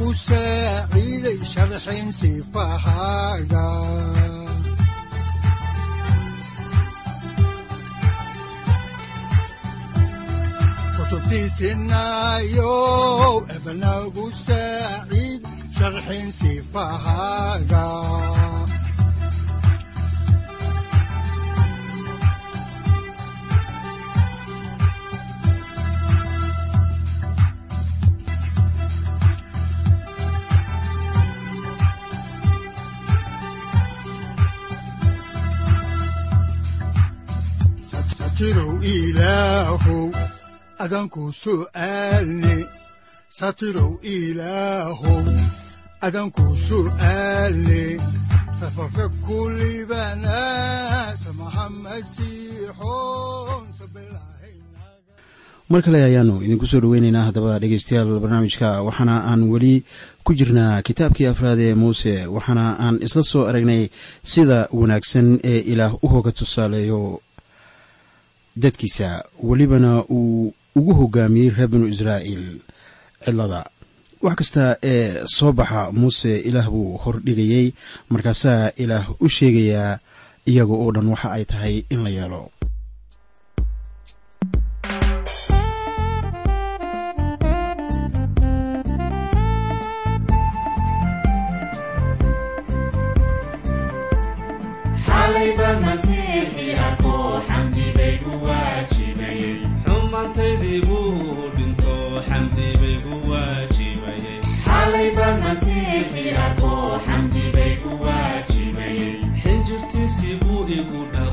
udanogu saaciiday sharxin sifahaaga kutubtiisinayow ebanagu saaciid sharxin sifahaaga satirow ilaahow adanku su'aalne satirow ilaahow adanku su'aalne safarka kulibana samaha masiixoon mar kale ayaanu idinku soo dhoweyneynaa haddaba dhegeystayaal barnaamijka waxaana aan weli ku jirnaa kitaabkii afraad ee muuse waxaana aan isla soo aragnay sida wanaagsan ee ilaah u hoga tusaaleeyo dadkiisa. Welibana uu ugu hogaamiyey reer binu israa'iil cidlada wax kasta ee soo baxa muuse ilaah buu hordhigayey markaasaa ilaah u sheegayaa iyaga oo dhan waxa ay tahay in la yeelo buu igu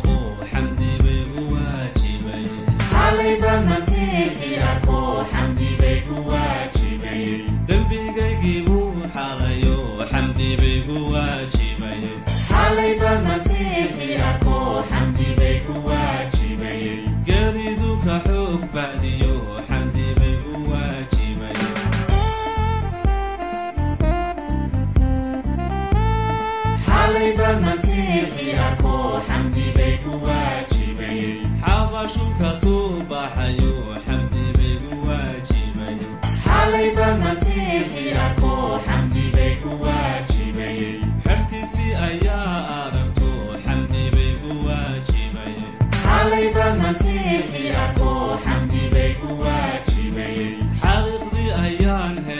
waajibayexaqiiqdii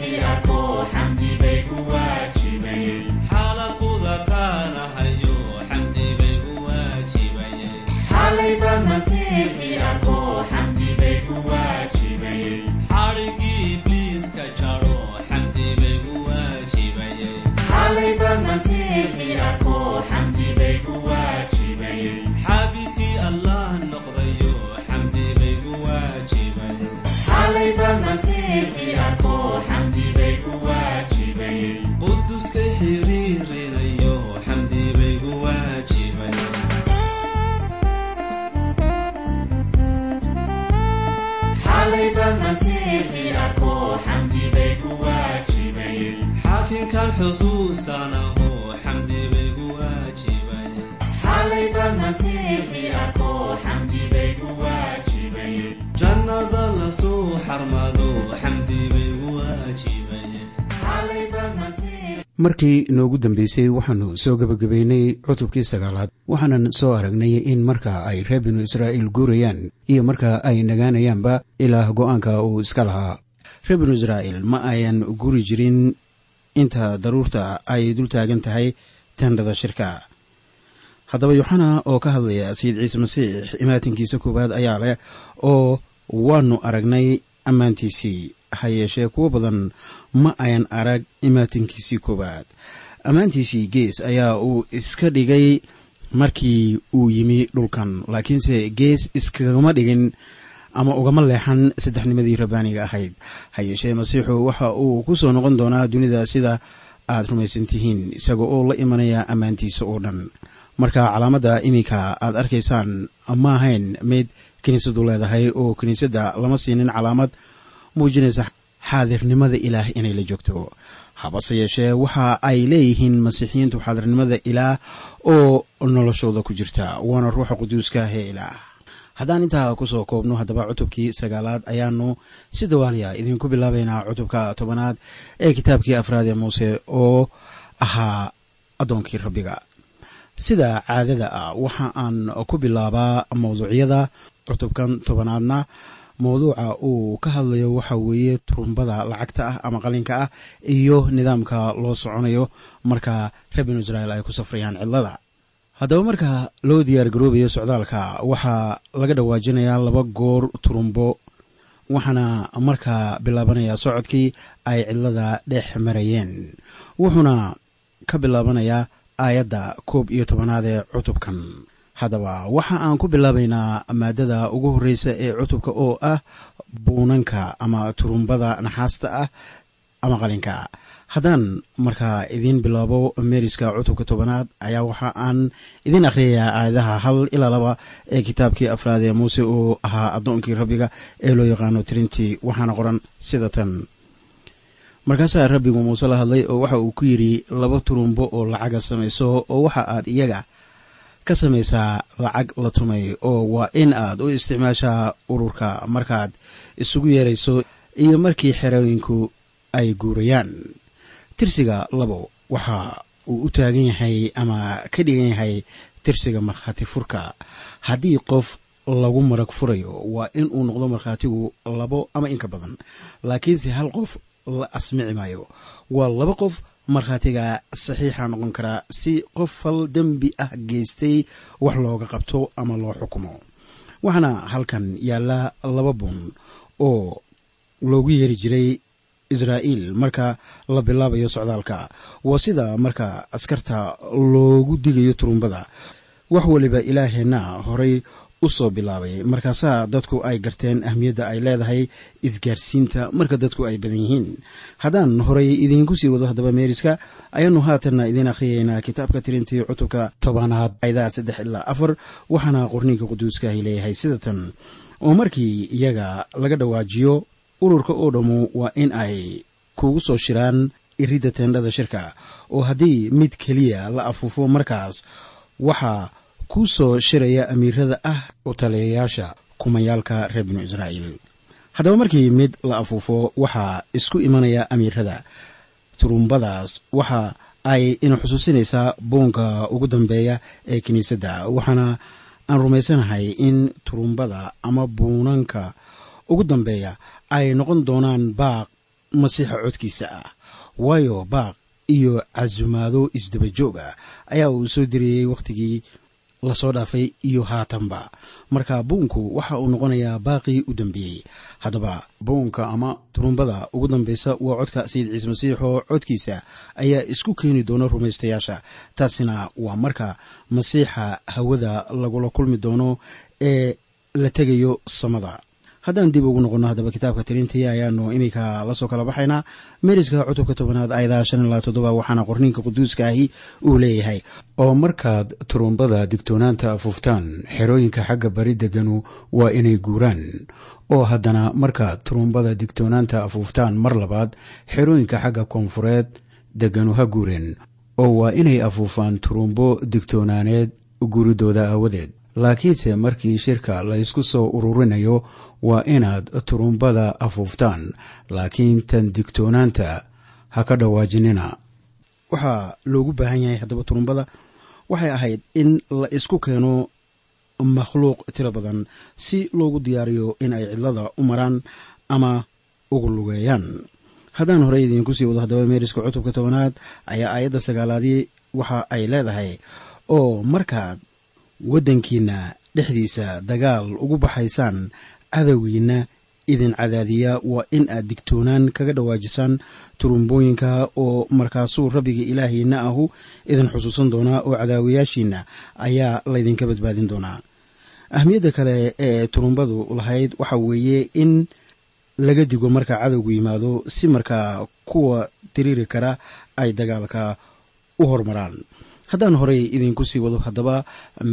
xalaquda xusuusanaho xamdi baygu waajibay. Jannada la soo xarmado xamdi baygu waajibay. Markii noogu dambeysay waxaannu soo gebagabaynay cutubkii sagaalaad. Waxaanan soo aragnay in marka ay reer binu israa'iil guurayaan iyo marka ay nagaanayaanba ilaah go'aanka uu iska lahaa. Reer binu israa'iil ma ayan guri jirin inta daruurta ay dul taagan tahay tendhada shirka. Haddaba yoxana oo ka hadlaya sayid ciise masiix imaatinkiisa koowaad ayaa leh oo waannu aragnay ammaantiisii ha yeeshee kuwo badan ma ayan arag imaatinkiisii koowaad. Ammaantiisii gees ayaa uu iska dhigay markii uu yimi dhulkan laakiinse gees iskagama dhigin ama ugama leexan saddexnimadii rabbaaniga ahayd. Ha yeeshee masiixu waxa uu ku soo noqon doonaa dunida sida aad rumaysan tihiin isaga oo la imanaya ammaantiisa oo dhan. Marka calaamadda iminka aad arkaysaan ma ahayn mid kiniisadu leedahay oo kiniisadda lama siinin calaamad muujinaysa xaadirnimada ilaah inay la joogto. Habase yeeshee waxa ay leeyihiin masiixiyiintu xaadirnimada ilaah oo noloshooda ku jirta waana ruuxa quduuska ee ilaah haddaan intaa ku soo koobno haddaba cutubkii sagaalaad ayaanu si dawaaliya idinku bilaabaynaa cutubka tobanaad ee kitaabkii afraad ee muuse oo ahaa addoonkii rabbiga. Sida caadada ah waxa aan ku bilaabaa mawduucyada cutubkan tobanaadna. Mawduuca uu ka hadlayo waxa weeye turumbada lacagta ah ama qalinka ah iyo nidaamka loo soconayo marka reer binu israa'iil ay ku safrayaan cidlada haddaba marka loo diyaar garoobayo socdaalka waxaa laga dhawaajinayaa laba goor turumbo waxaana markaa bilaabanaya socodkii ay cidlada dhex marayeen. Wuxuuna ka bilaabanayaa aayadda koob iyo tobanaad ee cutubkan. Haddaba waxa aan ku bilaabaynaa maadada ugu horreysa ee cutubka oo ah buunanka ama turumbada naxaasta ah ama qalinka haddaan markaa idiin bilaabo meeriska cutubka tobanaad ayaa waxa aan idiin akhriyayaa aayadaha hal ilaa laba ee kitaabkii afraad ee muuse uu ahaa addoonkii rabbiga ee loo yaqaano tirintii waxaana qoran sida tan. Markaasaa rabbigu muuse la hadlay oo waxa uu ku yidhi laba turumbo oo lacaga samayso oo waxa aad iyaga ka samaysaa lacag la tumay oo waa in aad u isticmaashaa ururka markaad isugu yeerayso iyo markii xerooyinku ay guurayaan tirsiga labo waxa uu u taagan yahay ama ka dhigan yahay tirsiga markhaati furka. Haddii qof lagu marag furayo waa in uu noqdo markhaatigu labo ama inka badan. Laakiinse hal qof la asmici maayo waa laba qof markhaatiga saxiixa noqon karaa si qof fal dembi ah geystay wax looga qabto ama loo xukumo. Waxaana halkan yaalla laba bun oo loogu yeeri jiray israa'iil. Marka la bilaabayo socdaalka waa sida marka askarta loogu digayo turumbada. Wax waliba ilaaheenna horay u soo bilaabay. Markaasaa dadku ay garteen ahmiyadda ay leedahay isgaarsiinta marka dadku ay badan yihiin. Haddaan horay idiinku sii wado haddaba meeriska ayaanu haatanna idiin akhriyeynaa kitaabka tirintii cutubka tobanaad ayadaha saddex ilaa afar waxaana qorniinka quduuskaahi leeyahay sida tan. Oo markii iyaga laga dhawaajiyo ururka oo dhammu waa in ay kugu soo shiraan iridda teendhada shirka oo haddii mid keliya la afuufo markaas waxaa kuu soo shiraya amiirada ah u taliyayaasha kumayaalka reer binu israa'iil. Haddaba markii mid la afuufo waxaa isku imanaya amiirada. Turumbadaas waxa ay ina xusuusinaysaa buunka ugu dambeeya ee kiniisadda waxaana aan rumaysanahay in turumbada ama buunanka ugu dambeeya ay noqon doonaan baaq masiixa codkiisa ah. Waayo baaq iyo casumaado isdaba joog ah ayaa uu soo diriyey wakhtigii la soo dhaafay iyo haatanba. Marka buunku waxa uu noqonayaa baaqii u dambeeyey haddaba buunka ama turumbada ugu dambeysa waa codka sayid ciise masiix oo codkiisa ayaa isku keeni doona rumaystayaasha. Taasina waa marka masiixa hawada lagula kulmi doono ee la tegayo samada haddaan dib ugu noqonno haddaba kitaabka tirintii ayaanu iminka la soo kala baxaynaa. Meeriska cutubka tobanaad ayadaha shan ilaa toddoba waxaana qorniinka quduuska ahi uu leeyahay. Oo markaad turumbada digtoonaanta afuuftaan xerooyinka xagga bari deganu waa inay guuraan. Oo haddana markaad turumbada digtoonaanta afuuftaan mar labaad xerooyinka xagga koonfureed deganu ha guureen. Oo waa inay afuufaan turumbo digtoonaaneed guuridooda aawadeed laakiinse markii shirka la ysku soo ururinayo waa inaad turumbada afuuftaan. Laakiin tan digtoonaanta ha ka dhawaajinina. Waxaa loogu baahan yahay haddaba turumbada waxay ahayd in la isku keeno makhluuq tiro badan si loogu diyaariyo in ay cidlada u maraan ama ugu lugeeyaan. Haddaan horey idiinku sii wado haddaba meeriska cutubka tobanaad ayaa aayadda sagaalaadii waxa ay leedahay. Oo markaad waddankiinna dhexdiisa dagaal ugu baxaysaan cadowgiinna idin cadaadiya waa in aad digtoonaan kaga dhawaajisaan turumbooyinka oo markaasuu rabbiga ilaahiinna ahu idin xusuusan doonaa oo cadaawayaashiinna ayaa laydinka badbaadin doonaa ahmiyadda kale ee turumbadu lahayd waxa weeye in laga digo marka cadowgu yimaado si markaa kuwa tiriiri kara ay dagaalka u hormaraan haddaan horey idinku sii wado haddaba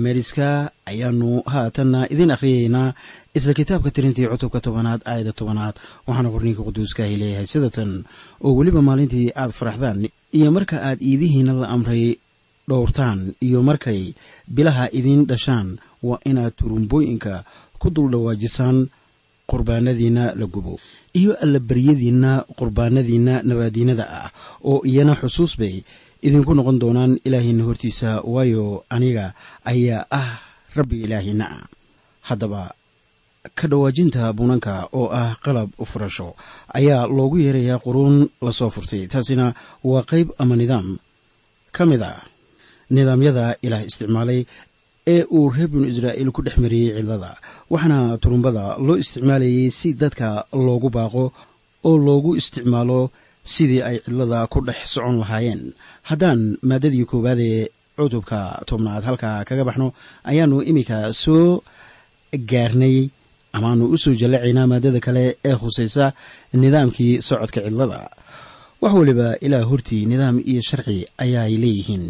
meeriska ayaanu haatanna idiin akhriyeynaa. Isla kitaabka tirintii cutubka tobanaad aayadda tobanaad waxaana qorniinka quduuskaahi leeyahay sidatan oo weliba maalintii aad faraxdaan iyo marka aad iidihiina la amray dhowrtaan iyo markay bilaha idiin dhashaan waa inaad turumbooyinka ku dul dhawaajisaan qurbaanadiinna la gubo iyo allabaryadiinna qurbaanadiinna nabaadiinada ah oo iyana xusuus bay idinku noqon doonaan ilaahiina hortiisa waayo aniga ayaa ah rabbiga ilaahiina ah haddaba ka dhawaajinta bunanka oo ah qalab furasho ayaa loogu yeerayaa quruun la soo furtay. Taasina waa qayb ama nidaam? Ka mid ah. Nidaamyada ilaah isticmaalay ee uu reer binu israa'iil ku dhex mariyey cidlada waxaana turumbada loo isticmaalayay si dadka loogu baaqo oo loogu isticmaalo sidii ay cidlada ku dhex socon lahaayeen. Haddaan maadadii koowaad ee cutubka tobnaad halkaa kaga baxno ayaanu iminka soo gaarnay. Amaanu u soo jallacaynaa maadada kale ee khusaysa nidaamkii socodka cidlada. Wax waliba ilaa hortii nidaam iyo sharci ayaay leeyihiin.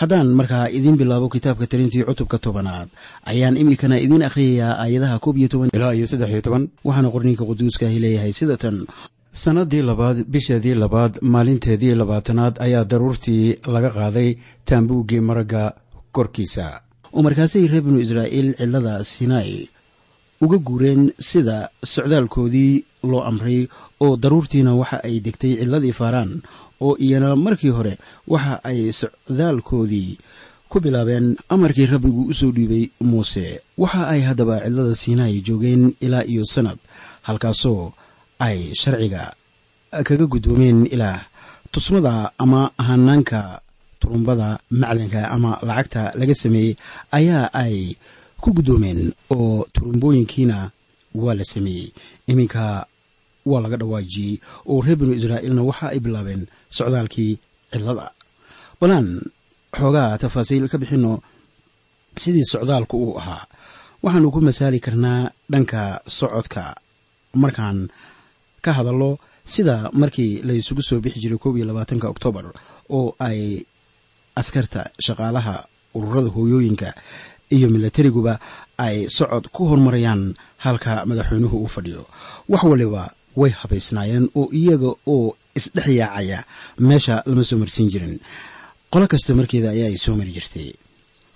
Haddaan markaa idiin bilaabo kitaabka tirintii cutubka tobanaad ayaan iminkana idiin akhriyayaa aayadaha koob iyo toban ilaa iyo saddex iyo toban. Waxaana qorniinka quduuskaahi leeyahay sida tan sannadii labaad bisheedii labaad maalinteedii labaatanaad ayaa daruurtii laga qaaday taambuuggii maragga korkiisa. Oo markaasay reer binu israa'iil cidlada sinai uga guureen sida socdaalkoodii loo amray oo daruurtiina waxa ay degtay cidladii faaraan oo iyana markii hore waxa ay socdaalkoodii ku bilaabeen amarkii rabbigu u soo dhiibay muuse. Waxa ay haddaba cidlada sinai joogeen ilaa iyo sannad halkaasoo ay sharciga kaga guddoomeen ilaah tusmada ama hanaanka turumbada macdanka ama lacagta laga sameeyey ayaa ay ku guddoomeen oo turumbooyinkiina waa la sameeyey. Iminka waa laga dhawaajiyey oo reer binu israa'iilna waxa ay bilaabeen socdaalkii cidlada balaan xoogaa tafaasiil ka bixinno sidii socdaalku uu ahaa. Waxaanu ku masaali karnaa dhanka socodka. Markaan ka hadallo sida markii la isugu soo bixi jiray koob iyo labaatanka oktoobar oo ay askarta shaqaalaha ururada hooyooyinka iyo milatariguba ay socod ku hormarayaan halka madaxweynuhu uu fadhiyo. Wax waliba way habaysnaayeen oo iyaga oo isdhex yaacaya meesha lama soo marsiin jirin. Qolo kasta markeeda ayaa ay soo mari jirtay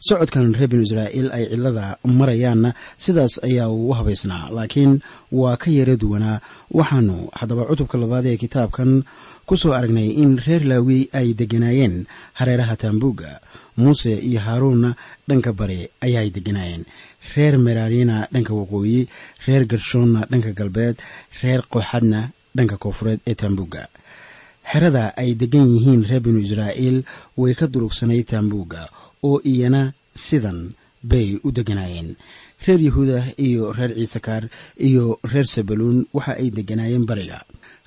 socodkan reer binu israa'iil ay cidlada marayaanna sidaas ayaa uu habaysnaa laakiin waa ka yara duwanaa. Waxaanu haddaba cutubka labaad ee kitaabkan ku soo aragnay in reer laawi ay degganaayeen hareeraha taambuugga muuse iyo haaruunna dhanka bare ayaay degganaayeen reer meraarina dhanka waqooyi reer gershoonna dhanka galbeed reer kooxadna dhanka koofureed ee taambuugga xerada ay deggan yihiin reer binu israa'iil way ka durugsanayd taambuugga oo iyana sidan bay u deganaayeen. Reer yahuuda iyo reer ciisakaar iyo reer sabaluun waxa ay deganaayeen bariga.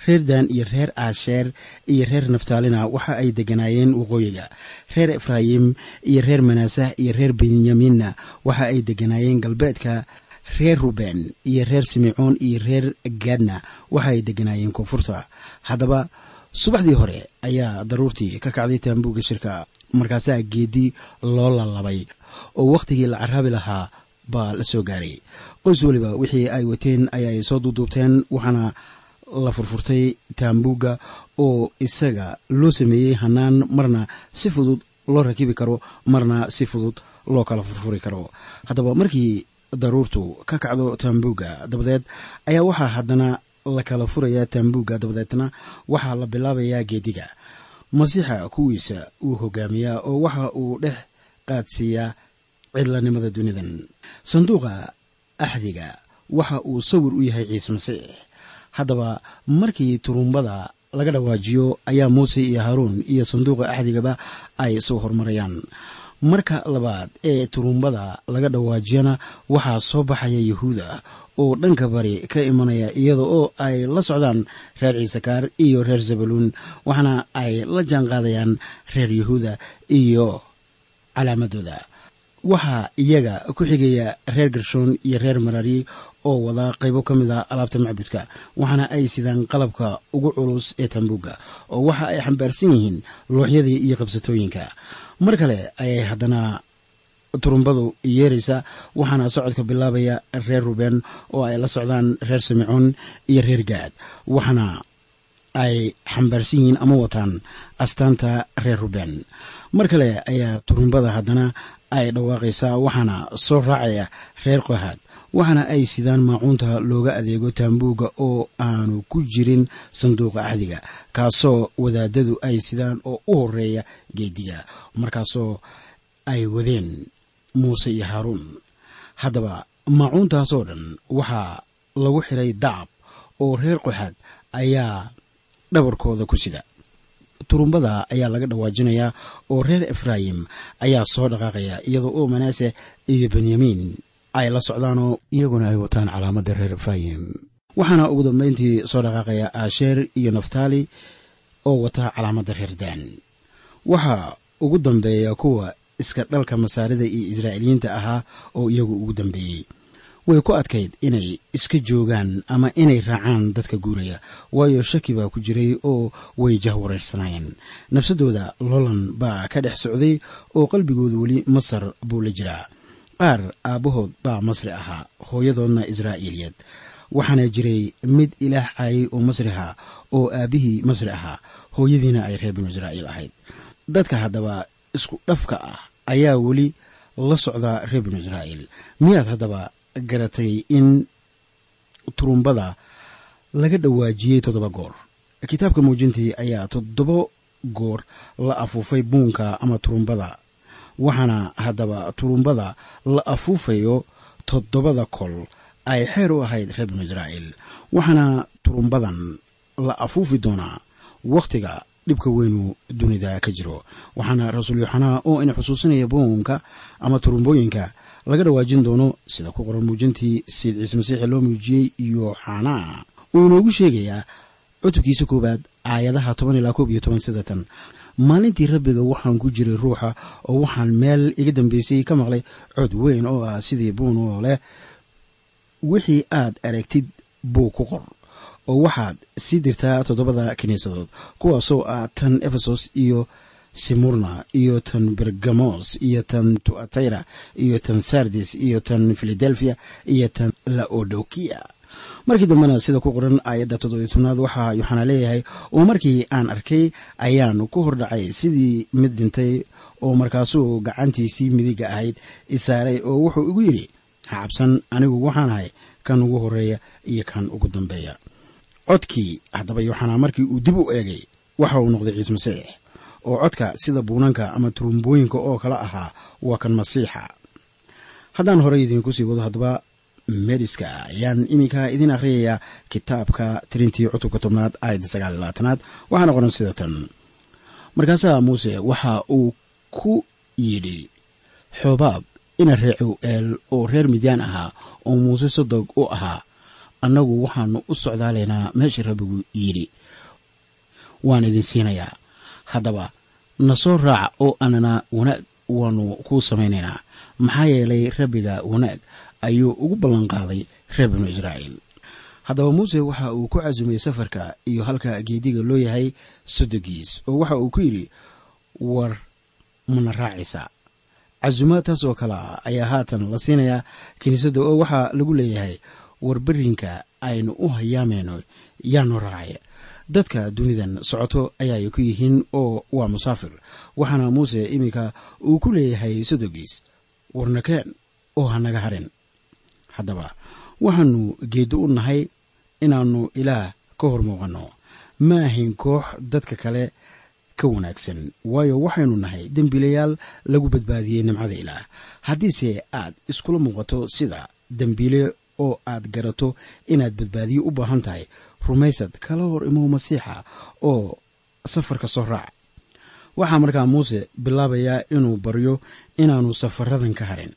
Reer dan iyo reer aasheer iyo reer naftaalina waxa ay deganaayeen waqooyiga. Reer efraayim iyo reer manaasah iyo reer benyaminna waxa ay deganaayeen galbeedka. Reer ruben iyo reer simecoon iyo reer gaadna waxa ay deganaayeen koonfurta. Haddaba subaxdii hore ayaa daruurtii ka kacday taambuugga shirka markaasaa geedii loo lalabay oo wakhtigii la caraabi lahaa baa la soo gaaray. Qoys weliba wixii ay wateen ayaay soo duuduubteen waxaana la furfurtay taambuugga oo isaga loo sameeyey hanaan marna si fudud loo rakibi karo marna si fudud loo kala furfuri karo. Haddaba markii daruurtu ka kacdo taambuugga dabadeed ayaa waxaa haddana la kala furayaa taambuugga dabadeedna waxaa la bilaabayaa geediga masiixa kuwiisa uu hogaamiyaa oo waxa uu dhex qaadsiiyaa cidlanimada dunidan sanduuqa axdiga waxa uu sawir u yahay ciise masiix. Haddaba markii turumbada laga dhawaajiyo ayaa muuse iyo haaruun iyo sanduuqa axdigaba ay soo hormarayaan. Marka labaad ee turumbada laga dhawaajiyana waxaa soo baxaya yahuuda oo dhanka bari ka imanaya iyada oo ay la socdaan reer ciisakaar iyo reer zabaluun waxaana ay la jaan qaadayaan reer yahuuda iyo calaamadooda. Waxaa iyaga ku xigaya reer gershoon iyo reer marari oo wada qaybo ka mid a alaabta macbudka waxaana ay sidaan qalabka ugu culus ee tambuugga oo waxa ay xambaarsan yihiin looxyadii iyo qabsatooyinka. Mar kale ayay haddana turumbadu yeeraysa waxaana socodka bilaabaya reer ruben oo ay la socdaan reer simecoon iyo reer gaad waxaana ay xambaarsan yihiin ama wataan astaanta reer ruben. Mar kale ayaa turumbada haddana ay dhawaaqaysaa waxaana soo raacaya reer qohaad waxaana ay sidaan maacuunta looga adeego taambuugga oo aanu ku jirin sanduuqa axdiga kaasoo wadaadadu ay sidaan oo u horreeya geediga markaasoo ay wadeen muuse iyo haaruun haddaba maacuuntaasoo dhan waxaa lagu xiray dacab oo reer qoxaad ayaa dhabarkooda ku sida. Turumbada ayaa laga dhawaajinayaa oo reer efraayim ayaa soo dhaqaaqaya iyadoo oo manaase iyo benyamin ay la socdaanoo iyaguna ay wataan calaamadda reer efraayim. Waxaana ugu dambayntii soo dhaqaaqaya aasheer iyo naftaali oo wata calaamadda reer daan. Waxaa ugu dambeeya kuwa iska dhalka masaarida iyo israa'iiliyiinta ahaa oo iyagu ugu dambeeyey. Way ku adkayd inay iska joogaan ama inay raacaan dadka guuraya. Waayo shaki baa ku jiray oo way jahwareersanaayeen nafsadooda lolan baa ka dhex socday oo qalbigooda weli masar buu la jiraa. Qaar aabbahood baa masri ahaa hooyadoodna israa'iiliyad waxaana jiray mid ilaah caayay oo masriha oo aabbihii masri ahaa hooyadiina ay reer binu israa'iil ahayd. Dadka haddaba isku dhafka ah ayaa weli la socda reer binu israa'iil. Miyaad haddaba garatay in turumbada laga dhawaajiyey toddoba goor? Kitaabka muujintii ayaa toddoba goor la afuufay buunka ama turumbada waxaana haddaba turumbada la afuufayo toddobada kol ay xeer u ahayd reer binu israa'iil. Waxaana turumbadan la afuufi doonaa wakhtiga dhibka weynu dunida ka jiro. Waxaana rasuul yoxanaa oo ina xusuusinaya buunka ama turumbooyinka laga dhawaajin doono sida ku qoran muujintii sayid ciise masiixi loo muujiyey yoxanaa. Uu inoogu sheegayaa cutubkiisa koowaad aayadaha toban ilaa koob iyo toban sidatan maalintii rabbiga waxaan ku jiray ruuxa oo waxaan meel iga dambeysay ka maqlay cod weyn oo ah sidii buun oo leh wixii aad aragtid buu ku qor oo waxaad sii dirtaa toddobada kiniisadood kuwaasoo ah tan efesos iyo simurna iyo tan bergamos iyo tan tuatayra iyo tan sardis iyo tan filadelfia iyo tan laodokia markii dambena sida ku qoran aayadda toddobiyo tobnaad waxaa yoxanaa leeyahay oo markii aan arkay ayaan ku hordhacay sidii mid dhintay oo markaasuu gacantiisii midiga ahayd isaaray oo wuxuu igu yidhi ha cabsan anigu waxaan ahay kan ugu horreeya iyo kan ugu dambeeya codkii haddaba yoxanaa markii uu dib u eegay waxa uu noqday ciise masiix oo codka sida buunanka ama turumbooyinka oo kale ahaa waa kan masiixa. Haddaan horey idiinku sii wado haddaba meriska ayaan iminka idiin akhriyayaa kitaabka tirintii cutubka tobnaad aayadda sagaal iyo labaatanaad. Waxaana qoran sida tan. Markaasaa muuse waxa uu ku yidhi xoobaab ina reecow eel oo reer midyaan ahaa oo muuse sodog u ahaa annagu waxaannu u socdaalaynaa meesha rabbigu yidhi. Waan idin siinayaa. Haddaba na soo raaca oo annana wanaag waannu kuu samaynaynaa. Maxaa yeelay rabbiga wanaag ayuu ugu ballanqaaday reer binu israa'iil. Haddaba muuse waxa uu ku casumay safarka iyo halka geediga loo yahay sodogiis oo waxa uu ku yidhi war mana raacaysaa casumaadtaas oo kale ayaa haatan la siinayaa kiniisadda oo waxaa lagu leeyahay war berrinka aynu u hayaamayno yaanu raacaya dadka dunidan socoto ayaay ku yihiin oo waa musaafir. Waxaana muuse iminka uu ku leeyahay sodogiis warnakeen oo hanaga harin. Haddaba waxaannu geeddo u nahay inaannu ilaah ka hor muuqanno ma ahayn koox dadka kale ka wanaagsan waayo waxaynu nahay dembiilayaal lagu badbaadiyey nimcada ilaah. Haddiise aad iskula muuqato sida dembiile oo aad garato inaad badbaadiyo u baahan tahay. Rumaysad kala hor imow masiixa oo safarka soo raac. Waxaa markaa muuse bilaabayaa inuu baryo inaannu safaradan ka harin.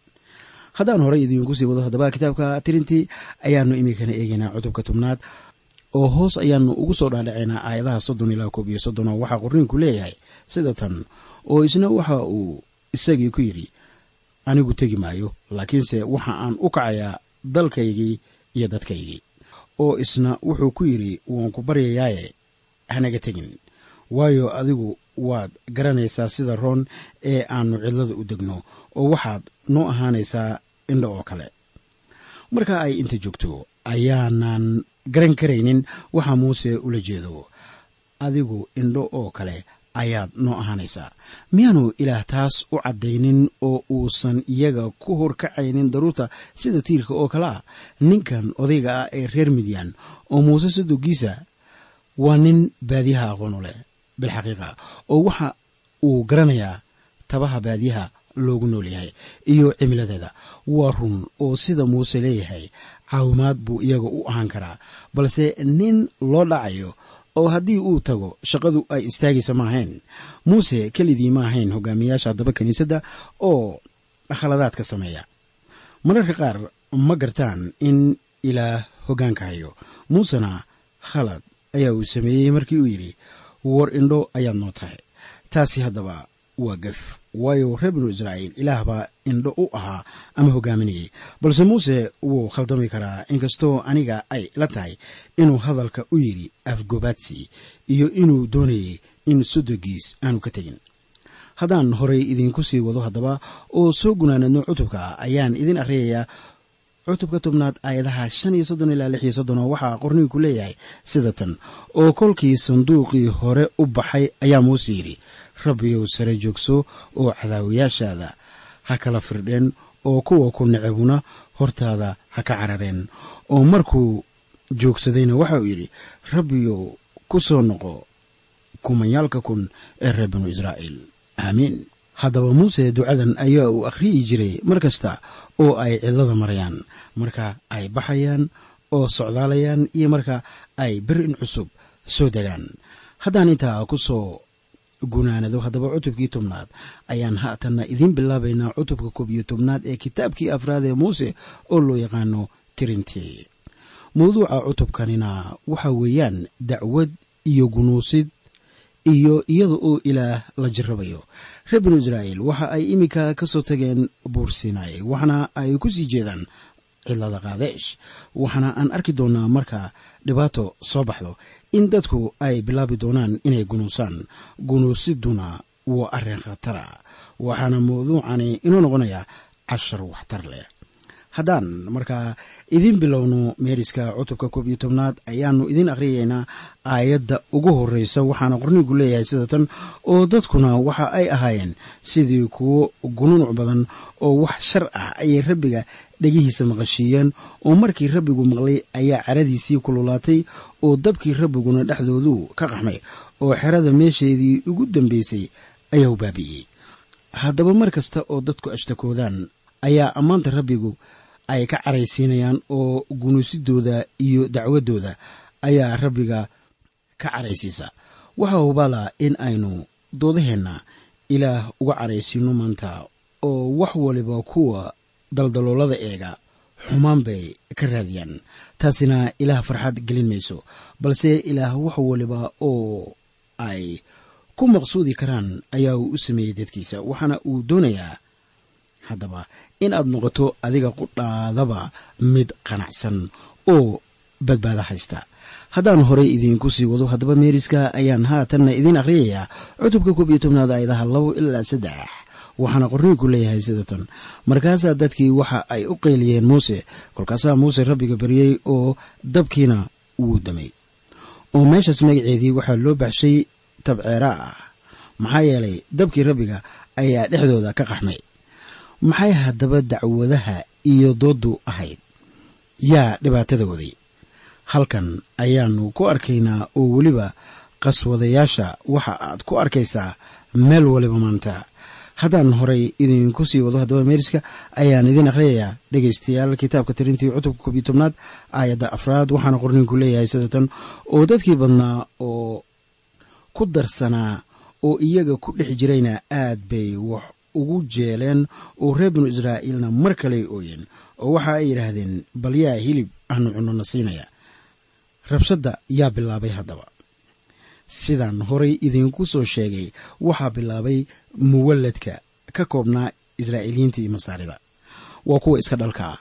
Haddaan horey idiinku sii wado haddaba kitaabka tirintii ayaannu iminkana eegaynaa cutubka tobnaad oo hoos ayaannu ugu soo dhaadhacaynaa aayadaha soddon ilaa koob iyo soddon oo waxaa qorniinku leeyahay sida tan oo isna waxa uu isagii ku yidhi anigu tegi maayo laakiinse waxa aan u kacayaa dalkaygii iyo dadkaygii. Oo isna wuxuu ku yidhi waan ku baryayaaye hanaga tegin. Waayo adigu waad garanaysaa sida roon ee aannu cidlada u degno oo waxaad noo ahaanaysaa indho oo kale. Marka ay inta joogto ayaanan garan karaynin waxa muuse ula jeedo. Adigu indho oo kale ayaad noo ahaanaysaa. Miyaanu ilaah taas u caddaynin oo uusan iyaga ku horkacaynin daruurta sida tiirka oo kale ah. Ninkan odayga ah ee reer midyaan oo muuse sadogiisa waa nin baadiyaha aqoonu leh bilxaqiiqa oo waxa uu garanayaa tabaha baadiyaha loogu nool yahay iyo cimiladeeda. Waa run oo sida muuse leeyahay caawimaad buu iyaga u ahaan karaa balse nin loo dhacayo oo haddii uu tago shaqadu ay istaagaysa ma ahayn. Muuse kelidii ma ahayn hogaamiyaasha haddaba kiniisadda oo khaladaadka sameeya. Mararka qaar ma gartaan in ilaah hoggaanka hayo. Muusena khalad ayaa uu sameeyey markii uu yidhi war indho ayaad noo tahay. Taasi haddaba waa gaf. Waayo reer binu israa'iil ilaah baa indho u ahaa ama hogaaminayay. Balse muuse wuu khaldami karaa inkastoo aniga ay la tahay inuu hadalka u yidhi afgobaadsi iyo inuu doonayay in sodogiis aanu ka tegin. Haddaan horay idiinku sii wado haddaba oo soo gunaanadno cutubka ayaan idin akhriyayaa cutubka tobnaad aayadaha shan iyo soddon ilaa lix iyo soddon oo waxaa qorniinku leeyahay sida tan oo kolkii sanduuqii hore u baxay ayaa muuse yidhi rabbiyow sare joogso oo cadaawayaashaada ha kala firdheen oo kuwa ku necabuna hortaada ha ka carareen. Oo markuu joogsadayna waxa uu yidhi rabbiyow ku soo noqo kumanyaalka kun ee reer binu israa'iil. Aamiin. Haddaba muuse ducadan ayaa uu akhriyi jiray mar kasta oo ay cidlada marayaan. Marka ay baxayaan oo socdaalayaan iyo marka ay berin cusub soo degaan. Haddaan intaa ku soo gunaanado haddaba cutubkii tobnaad. Ayaan haatanna idiin bilaabaynaa cutubka koob iyo tobnaad ee kitaabkii afraad ee muuse oo loo yaqaano tirintii. Mawduuca cutubkanina waxa weeyaan dacwad iyo gunuusid iyo iyada oo ilaah la jarabayo reer binu israa'iil waxa ay iminka ka soo tageen buur sinai waxaana ay ku sii jeedaan cidlada kaadeesh waxaana aan arki doonaa marka dhibaato soo baxdo in dadku ay bilaabi doonaan inay gunuusaan gunuusiduna waa arrin khatara. Waxaana mawduucani inoo noqonayaa cashar waxtar leh. Haddaan markaa idiin bilowno meeriska cutubka koob iyo tobnaad ayaannu idiin akhriyaynaa aayadda ugu horreysa. Waxaana qornigu leeyahay sida tan oo dadkuna waxa ay ahaayeen sidii kuwo gununuc badan oo wax shar ah ayay rabbiga dhegihiisa maqashiiyeen oo markii rabbigu maqlay ayaa caradiisii kululaatay oo dabkii rabbiguna dhexdoodu ka qaxmay oo xerada meesheedii ugu dambaysay ayaa baabi'iyey haddaba mar kasta oo dadku ashtakoodaan ayaa ammaanta rabbigu ay ka caraysiinayaan oo gunuusidooda iyo dacwadooda ayaa rabbiga ka caraysiisa. Waxaa hubala in aynu doodaheenna ilaah uga caraysiino maanta oo wax waliba kuwa daldaloolada eega xumaan bay ka raadiyaan. Taasina ilaah farxad gelin mayso balse ilaah wax waliba oo ay ku maqsuudi karaan ayaa uu u sameeyey dadkiisa. Waxaana uu doonayaa haddaba in aad noqoto adiga qudhaadaba mid qanacsan oo badbaado haysta. Haddaan horay idiinku sii wado haddaba meeriska ayaan haatanna idiin akhriyayaa. Cutubka koob iyo tobnaad aayadaha labo ilaa saddex waxaana qorniinku leeyahay sida tan. Markaasaa dadkii waxa ay u qayliyeen muuse kolkaasaa muuse rabbiga baryey oo dabkiina wuu damay. Oo meeshaas magaceedii waxaa loo baxshay tabceera ah. Maxaa yeelay dabkii rabbiga ayaa dhexdooda ka qaxmay. Maxay haddaba dacwadaha iyo dooddu ahayd? Yaa dhibaatada waday. Halkan ayaannu ku arkaynaa oo weliba qaswadayaasha waxa aad ku arkaysaa meel waliba maanta haddaan horay idinku sii wado haddaba meeriska ayaan idiin akhriyayaa dhegaystayaal kitaabka tirintii cutubka koob iyo tobnaad aayadda afraad. Waxaana qorniinku leeyahay sida tan oo dadkii badnaa oo ku darsanaa oo iyaga ku dhex jirayna aad bay wax ugu jeeleen. Oo reer binu israa'iilna mar kaley ooyeen. Oo waxa ay yidhaahdeen bal yaa hilib aanu cunona siinaya. Rabshadda yaa bilaabay haddaba sidaan horay idinku soo sheegay waxaa bilaabay muwalladka ka koobnaa israa'iiliyiinta iyo masaarida. Waa kuwa iska dhalka. Ah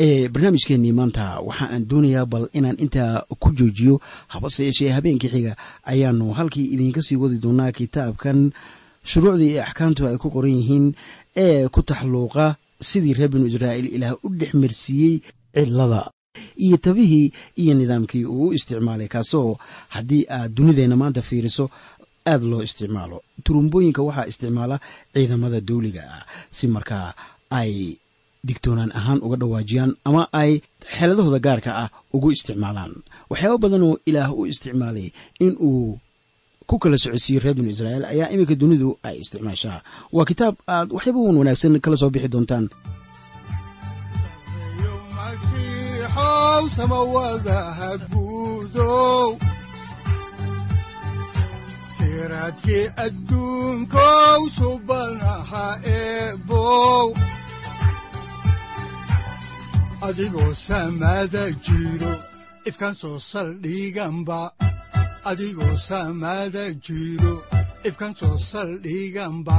ee barnaamijkeennii maanta waxa aan doonayaa bal inaan intaa ku joojiyo habase yeeshee habeenkii xiga ayaannu halkii idinka sii wadi doonaa kitaabkan shuruucdii iyo axkaamtu ay ku qoran yihiin ee ku taxluuqa sidii reer binu israa'iil ilaah u dhex marsiiyey cidlada iyo tabihii iyo nidaamkii uu isticmaalay kaasoo haddii aad dunideenna maanta fiiriso aad loo isticmaalo. Turumbooyinka waxaa isticmaala ciidamada dawliga ah si markaa ay digtoonaan ahaan uga dhawaajiyaan ama ay xeeladahooda gaarka ah ugu isticmaalaan. Waxyaaba badan oo ilaah u isticmaalay in uu ku kala socodsiiyey reer binu israa'iil ayaa iminka dunidu ay isticmaashaa. Waa kitaab aad waxyaaba wan wanaagsan kala soo bixi doontaan masiixow samawadaha guudow siraadkii adduunkow subanaha eebow. Adigoo samada jiro ifkaan soo saldhiganba adigoo samada jiro ifkaan soo saldhiganba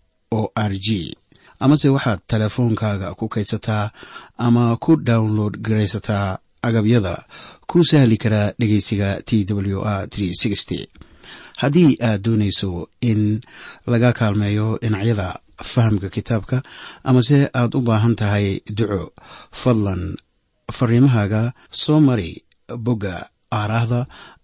o r g. Amase waxaad teleefoonkaaga ku kaydsataa ama ku download garaysataa agabyada ku sahli karaa dhegeysiga t w r haddii aad doonayso in laga kaalmeeyo dhinacyada fahamka kitaabka amase aad u baahan tahay duco fadlan fariimahaaga soo mari bogga aaraahda